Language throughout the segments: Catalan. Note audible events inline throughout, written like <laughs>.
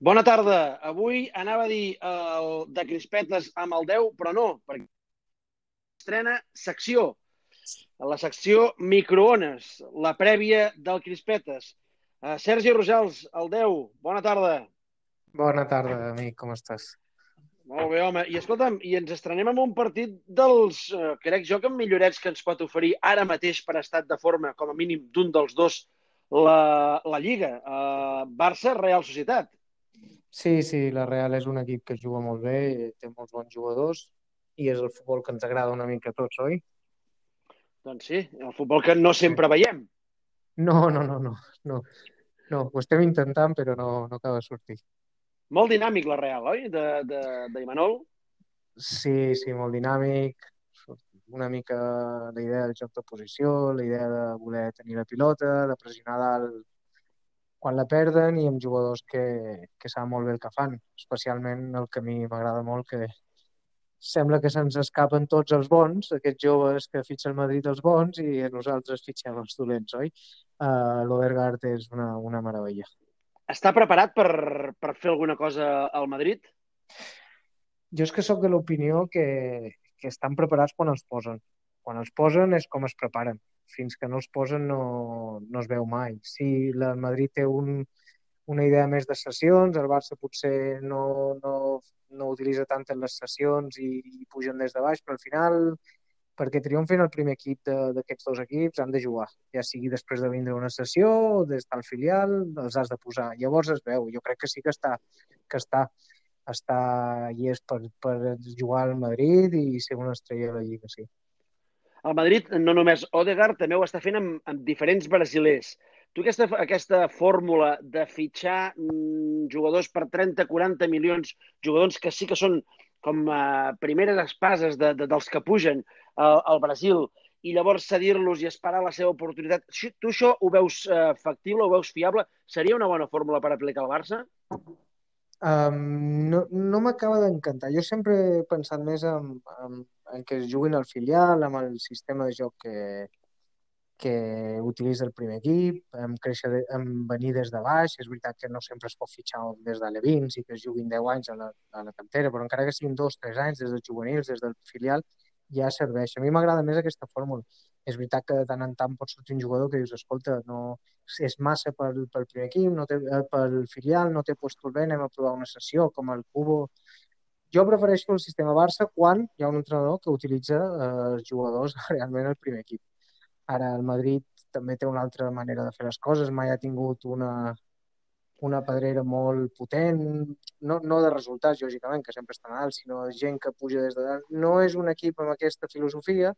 Bona tarda. Avui anava a dir el de crispetes amb el 10, però no, perquè estrena secció. La secció microones, la prèvia del crispetes. Uh, Sergi Rosals, el 10, bona tarda. Bona tarda, amic, com estàs? Molt bé, home. I escolta'm, i ens estrenem amb un partit dels, uh, crec jo, que millorets que ens pot oferir ara mateix per estat de forma, com a mínim d'un dels dos, la, la Lliga. Uh, Barça-Real Societat. Sí, sí, la Real és un equip que juga molt bé, té molts bons jugadors i és el futbol que ens agrada una mica a tots, oi? Doncs sí, el futbol que no sempre veiem. No, no, no, no, no. No, ho estem intentant, però no, no acaba de sortir. Molt dinàmic la Real, oi? De, de, de Imanol. Sí, sí, molt dinàmic. Una mica la idea del joc de posició, la idea de voler tenir la pilota, de pressionar dalt quan la perden i amb jugadors que, que saben molt bé el que fan. Especialment el que a mi m'agrada molt, que sembla que se'ns escapen tots els bons, aquests joves que fitxa el Madrid els bons i nosaltres fitxem els dolents, oi? Uh, L'Odergaard és una, una meravella. Està preparat per, per fer alguna cosa al Madrid? Jo és que sóc de l'opinió que, que estan preparats quan els posen. Quan els posen és com es preparen. Fins que no els posen no, no es veu mai. Si el Madrid té un, una idea més de sessions, el Barça potser no, no, no utilitza tant les sessions i, i pugen des de baix, però al final perquè triomfin el primer equip d'aquests dos equips han de jugar, ja sigui després de vindre una sessió des del filial, els has de posar. Llavors es veu, jo crec que sí que està, que està, està i és per, per jugar al Madrid i ser una estrella de la Lliga, sí. El Madrid, no només Odegaard, també ho està fent amb, amb diferents brasilers. Tu aquesta, aquesta fórmula de fitxar mm, jugadors per 30-40 milions, jugadors que sí que són com a primeres espases de, de, dels que pugen al, al Brasil i llavors cedir-los i esperar la seva oportunitat. Tu això ho veus eh, factible, ho veus fiable? Seria una bona fórmula per aplicar al Barça? Um, no no m'acaba d'encantar. Jo sempre he pensat més en, en, en que es juguin al filial, amb el sistema de joc que, que utilitza el primer equip, en, créixer en venir des de baix. És veritat que no sempre es pot fitxar des de l'Evins i que es juguin 10 anys a la, a la cantera, però encara que siguin 2-3 anys des dels juvenils, des del filial, ja serveix. A mi m'agrada més aquesta fórmula. És veritat que de tant en tant pot sortir un jugador que dius, escolta, no, és massa pel, pel primer equip, no té, eh, pel filial, no té puesto bé, anem a provar una sessió, com el Cubo. Jo prefereixo el sistema Barça quan hi ha un entrenador que utilitza eh, els jugadors <laughs> realment al primer equip. Ara, el Madrid també té una altra manera de fer les coses, mai ha tingut una, una pedrera molt potent, no, no de resultats, lògicament, que sempre estan alts, sinó de gent que puja des de dalt. No és un equip amb aquesta filosofia,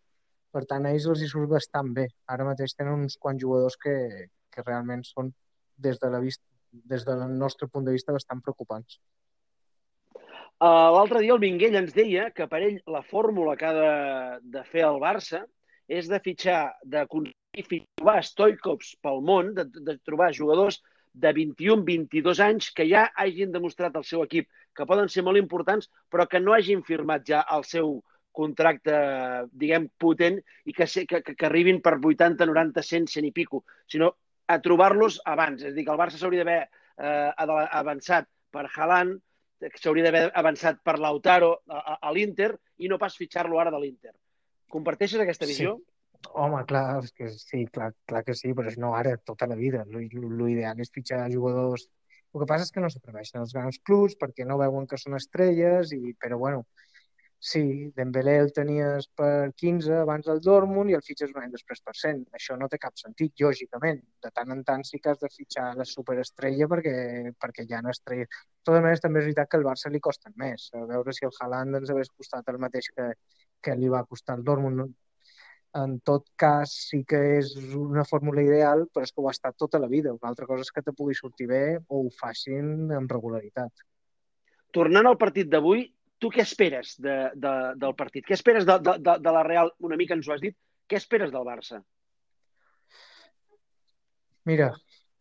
per tant, a ells els hi surt bastant bé. Ara mateix tenen uns quants jugadors que, que realment són, des, de la vista, des del nostre punt de vista, bastant preocupants. Uh, L'altre dia el Minguell ens deia que per ell la fórmula que ha de, de fer el Barça és de fitxar, de trobar Stoicops pel món, de, de trobar jugadors de 21-22 anys que ja hagin demostrat al seu equip que poden ser molt importants, però que no hagin firmat ja el seu contracte, diguem, potent i que, que, que arribin per 80, 90, 100, 100 i pico, sinó a trobar-los abans. És a dir, que el Barça s'hauria d'haver eh, avançat per Haaland, s'hauria d'haver avançat per Lautaro a, a, a l'Inter i no pas fitxar-lo ara de l'Inter. Comparteixes aquesta visió? Sí. Home, clar, és que sí, clar, clar que sí, però no ara, tota la vida. L'ideal és fitxar jugadors... El que passa és que no s'atreveixen els grans clubs perquè no veuen que són estrelles, i, però bueno, sí, Dembélé el tenies per 15 abans del Dortmund i el fitxes un any després per 100. Això no té cap sentit, lògicament. De tant en tant sí que has de fitxar la superestrella perquè, perquè hi ha estrella. De totes maneres, també és veritat que al Barça li costen més. A veure si el Haaland ens hagués costat el mateix que, que li va costar el Dortmund en tot cas sí que és una fórmula ideal, però és que ho ha estat tota la vida. Una altra cosa és que te pugui sortir bé o ho facin amb regularitat. Tornant al partit d'avui, tu què esperes de, de, del partit? Què esperes de, de, de, de la Real? Una mica ens ho has dit. Què esperes del Barça? Mira,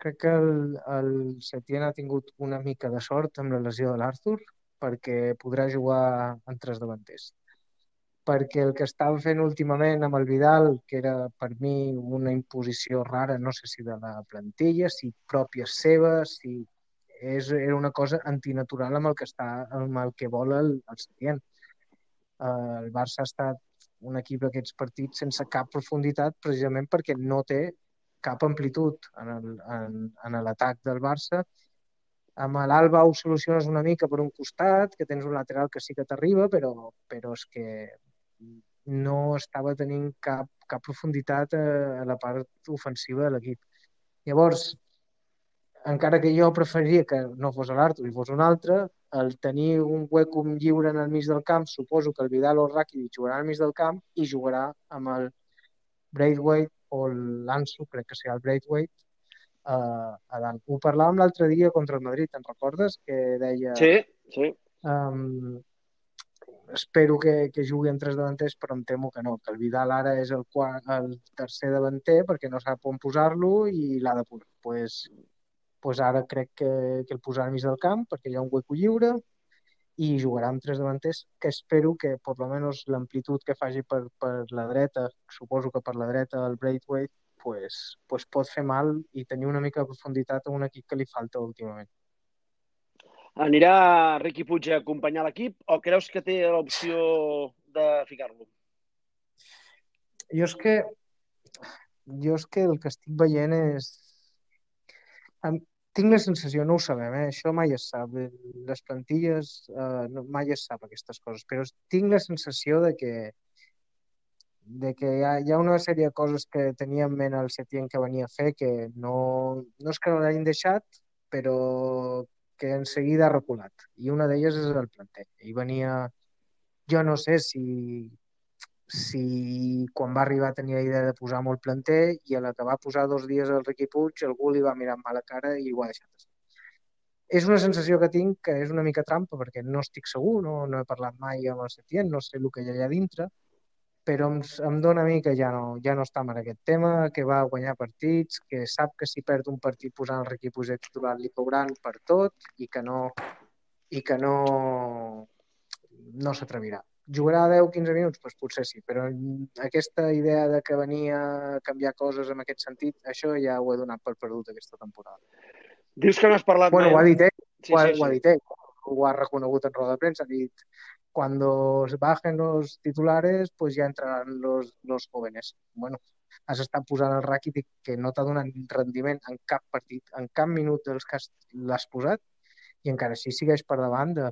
crec que el, el Setién ha tingut una mica de sort amb la lesió de l'Arthur perquè podrà jugar en tres davanters perquè el que estava fent últimament amb el Vidal, que era per mi una imposició rara, no sé si de la plantilla, si pròpia seva, si és, era una cosa antinatural amb el que, està, amb el que vol el, el Setién. Uh, el Barça ha estat un equip d'aquests partits sense cap profunditat precisament perquè no té cap amplitud en l'atac del Barça. Amb l'Alba ho soluciones una mica per un costat, que tens un lateral que sí que t'arriba, però, però és que no estava tenint cap, cap profunditat a, a la part ofensiva de l'equip. Llavors, encara que jo preferiria que no fos l'Artur i fos un altre, el tenir un hueco lliure en el mig del camp, suposo que el Vidal o el Rakitic jugarà al mig del camp i jugarà amb el Braithwaite o l'Anso, crec que serà el Braithwaite, uh, a dalt. Ho parlàvem l'altre dia contra el Madrid, te'n recordes? Que deia... Sí, sí. Um, espero que, que jugui amb tres davanters, però em temo que no, que el Vidal ara és el, quart, el tercer davanter perquè no sap on posar-lo i l'ha de posar. Pues, pues ara crec que, que el posarà al mig del camp perquè hi ha un hueco lliure i jugarà amb tres davanters que espero que per almenys l'amplitud que faci per, per la dreta, suposo que per la dreta el Braithwaite, pues, pues pot fer mal i tenir una mica de profunditat a un equip que li falta últimament. Anirà Riqui Puig a acompanyar l'equip o creus que té l'opció de ficar-lo? Jo és que jo és que el que estic veient és tinc la sensació, no ho sabem, eh? això mai es sap, les plantilles eh, no, mai es sap aquestes coses, però tinc la sensació de que de que hi ha, hi ha una sèrie de coses que tenia en ment el Setién que venia a fer que no, no és que no l'hagin deixat, però que en seguida ha reculat. I una d'elles és el planter. I venia, jo no sé si si quan va arribar tenia idea de posar molt planter i a la que va posar dos dies al Riqui Puig algú li va mirar amb mala cara i ho ha deixat. És una sensació que tinc que és una mica trampa perquè no estic segur, no, no he parlat mai amb el Setién, no sé el que hi ha allà dintre, però em, em dona a mi que ja no, ja no està en aquest tema, que va guanyar partits, que sap que si perd un partit posant el Riqui Puig titular li cobran per tot i que no, i que no, no s'atrevirà Jugarà 10-15 minuts? Doncs potser sí, però aquesta idea de que venia a canviar coses en aquest sentit, això ja ho he donat per perdut aquesta temporada. Dius que no has parlat bueno, mai... Ho ha dit ell, sí, ho, ha, sí, sí. ho ha dit ell, ho ha reconegut en roda de premsa, ha dit cuando bajen los titulares, pues ya entrarán los, los jóvenes. Bueno, has estat posant el Rakitic que no t'ha donat rendiment en cap partit, en cap minut dels que l'has posat, i encara així sigueix per davant de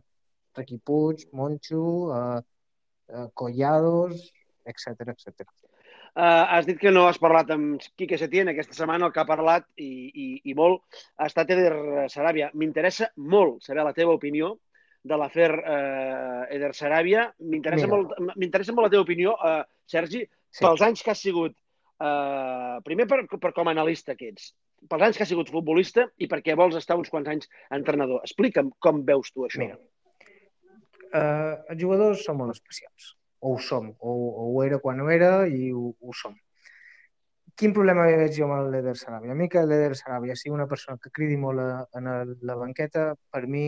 Riqui Puig, Monxo, eh, eh, Collados, etc etc. Uh, has dit que no has parlat amb Quique Setién aquesta setmana, el que ha parlat i, i, i molt ha estat Eder Saràbia. M'interessa molt saber la teva opinió de l'afer uh, Eder Saràbia. M'interessa molt, molt la teva opinió, uh, Sergi, sí. pels anys que has sigut, uh, primer per, per com a analista que ets, pels anys que has sigut futbolista i perquè vols estar uns quants anys entrenador. Explica'm com veus tu això. Mira, eh, els jugadors són molt especials, o ho som, o, o ho era quan ho era i ho, ho som. Quin problema veig jo amb l'Eder Sarabia? A mi que l'Eder Sarabia sigui una persona que cridi molt a, a la banqueta, per mi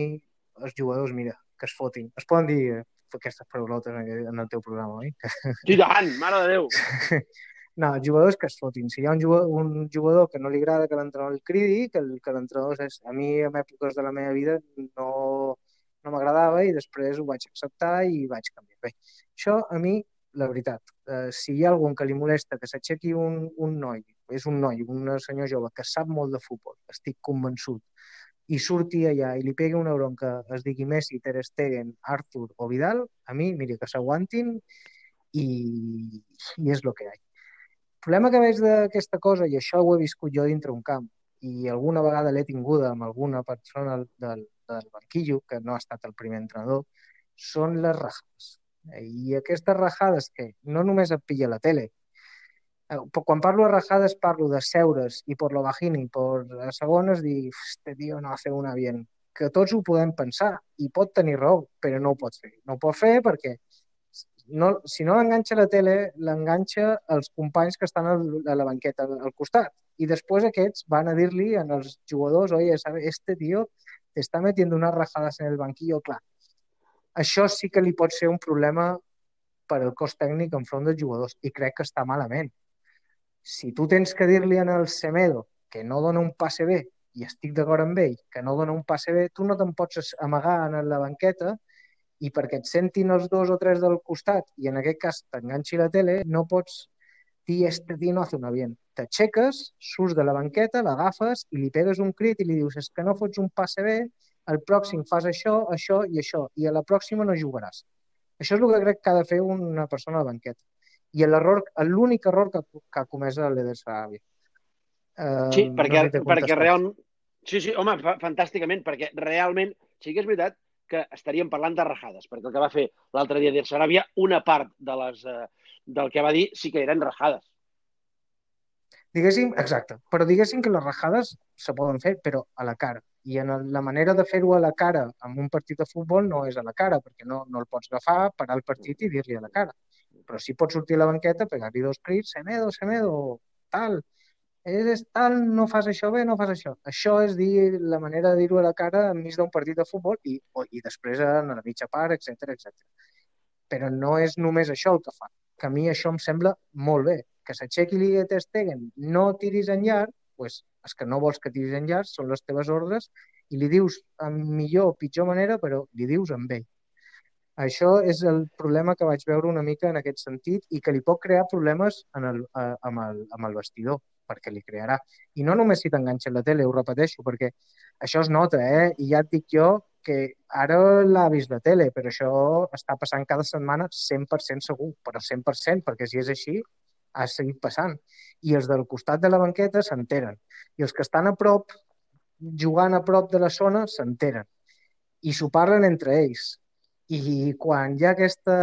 els jugadors, mira, que es fotin. Es poden dir eh, aquestes paraulotes en, en el teu programa, oi? <laughs> Sí, tant, mare de Déu! <laughs> No, els jugadors que es fotin. Si hi ha un jugador, un jugador que no li agrada que l'entrenador el cridi, que, el, que l'entrenador... A mi, en èpoques de la meva vida, no, no m'agradava i després ho vaig acceptar i vaig canviar. Bé, això a mi, la veritat, eh, si hi ha algun que li molesta que s'aixequi un, un noi, és un noi, un senyor jove que sap molt de futbol, estic convençut, i surti allà i li pegui una bronca, es digui Messi, Ter Stegen, Arthur o Vidal, a mi, mira, que s'aguantin i, i és el que hi ha. El problema que veig d'aquesta cosa, i això ho he viscut jo dintre un camp, i alguna vegada l'he tinguda amb alguna persona del, del banquillo, que no ha estat el primer entrenador, són les rajades. I aquestes rajades que no només et pilla la tele, eh, quan parlo de rajades parlo de seure's i per lo per a segones dir, este tio no hace una bien. Que tots ho podem pensar i pot tenir raó, però no ho pot fer. No ho pot fer perquè no, si no l'enganxa la tele, l'enganxa els companys que estan a la banqueta al costat. I després aquests van a dir-li als jugadors, ¿sabe? este tío te está metiendo unas rajadas en el banquillo, clar. Això sí que li pot ser un problema per al cos tècnic enfront dels jugadors i crec que està malament. Si tu tens que dir-li en el Semedo que no dona un passe bé i estic d'acord amb ell, que no dona un passe bé, tu no te'n pots amagar en la banqueta i perquè et sentin els dos o tres del costat i en aquest cas t'enganxi la tele, no pots dir este tío no hace una bien. T'aixeques, surts de la banqueta, l'agafes i li pegues un crit i li dius és que no fots un passe bé, el pròxim fas això, això i això, i a la pròxima no jugaràs. Això és el que crec que ha de fer una persona a la banqueta. I l'error, l'únic error que, que ha comès l'Eder Sarabia. Uh, sí, perquè, no perquè realment... Sí, sí, home, fa, fantàsticament, perquè realment sí que és veritat que estaríem parlant de rajades, perquè el que va fer l'altre dia d'Eder Sarabia, una part de les, uh, del que va dir sí que eren rajades. Diguéssim, exacte, però diguéssim que les rajades se poden fer, però a la cara. I en la manera de fer-ho a la cara en un partit de futbol no és a la cara, perquè no, no el pots agafar, parar el partit i dir-li a la cara. Però sí pots sortir a la banqueta, pegar-li dos crits, Semedo, Semedo, tal, és tal, no fas això bé, no fas això. Això és dir la manera de dir-ho a la cara enmig d'un partit de futbol i, i després en la mitja part, etc etc. Però no és només això el que fa que a mi això em sembla molt bé. Que s'aixequi l'Iga Ter Stegen, no tiris en llarg, pues, és que no vols que tiris en llarg, són les teves ordres, i li dius en millor o pitjor manera, però li dius amb ell. Això és el problema que vaig veure una mica en aquest sentit i que li pot crear problemes en el, a, amb, el, amb el vestidor, perquè li crearà. I no només si t'enganxa la tele, ho repeteixo, perquè això es nota, eh? I ja et dic jo que ara l'ha vist la tele, però això està passant cada setmana 100% segur, però 100%, perquè si és així, ha seguit passant. I els del costat de la banqueta s'enteren. I els que estan a prop, jugant a prop de la zona, s'enteren. I s'ho parlen entre ells. I quan hi ha aquesta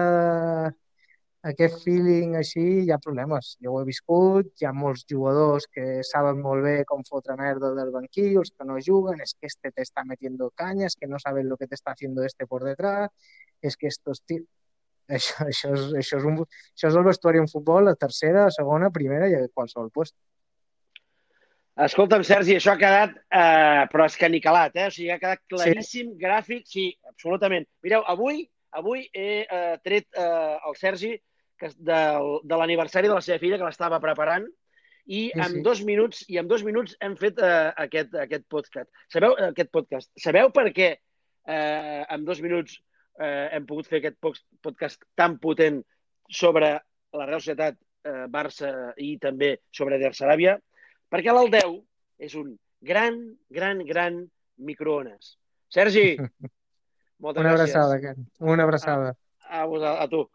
aquest feeling així hi ha problemes. Jo ho he viscut, hi ha molts jugadors que saben molt bé com fotre merda del banquillo, els que no juguen, és que este te está metiendo cañas, que no saben lo que te está haciendo este por detrás, és que estos tíos... <laughs> Això, això, és, això, és un, això és el vestuari en futbol, la tercera, la segona, primera i a qualsevol lloc. Escolta'm, Sergi, això ha quedat eh, però escanicalat, eh? O sigui, ha quedat claríssim, sí. gràfic, sí, absolutament. Mireu, avui avui he eh, tret eh, el Sergi que, de, de l'aniversari de la seva filla, que l'estava preparant, i sí, en sí. dos minuts i en dos minuts hem fet uh, aquest, aquest podcast. Sabeu, uh, aquest podcast. Sabeu per què uh, en dos minuts uh, hem pogut fer aquest podcast tan potent sobre la Real Societat, uh, Barça i també sobre Der Saràbia? Perquè l'Aldeu és un gran, gran, gran microones. Sergi, <laughs> moltes Una gràcies. abraçada, Ken. Una abraçada. A, a, a tu.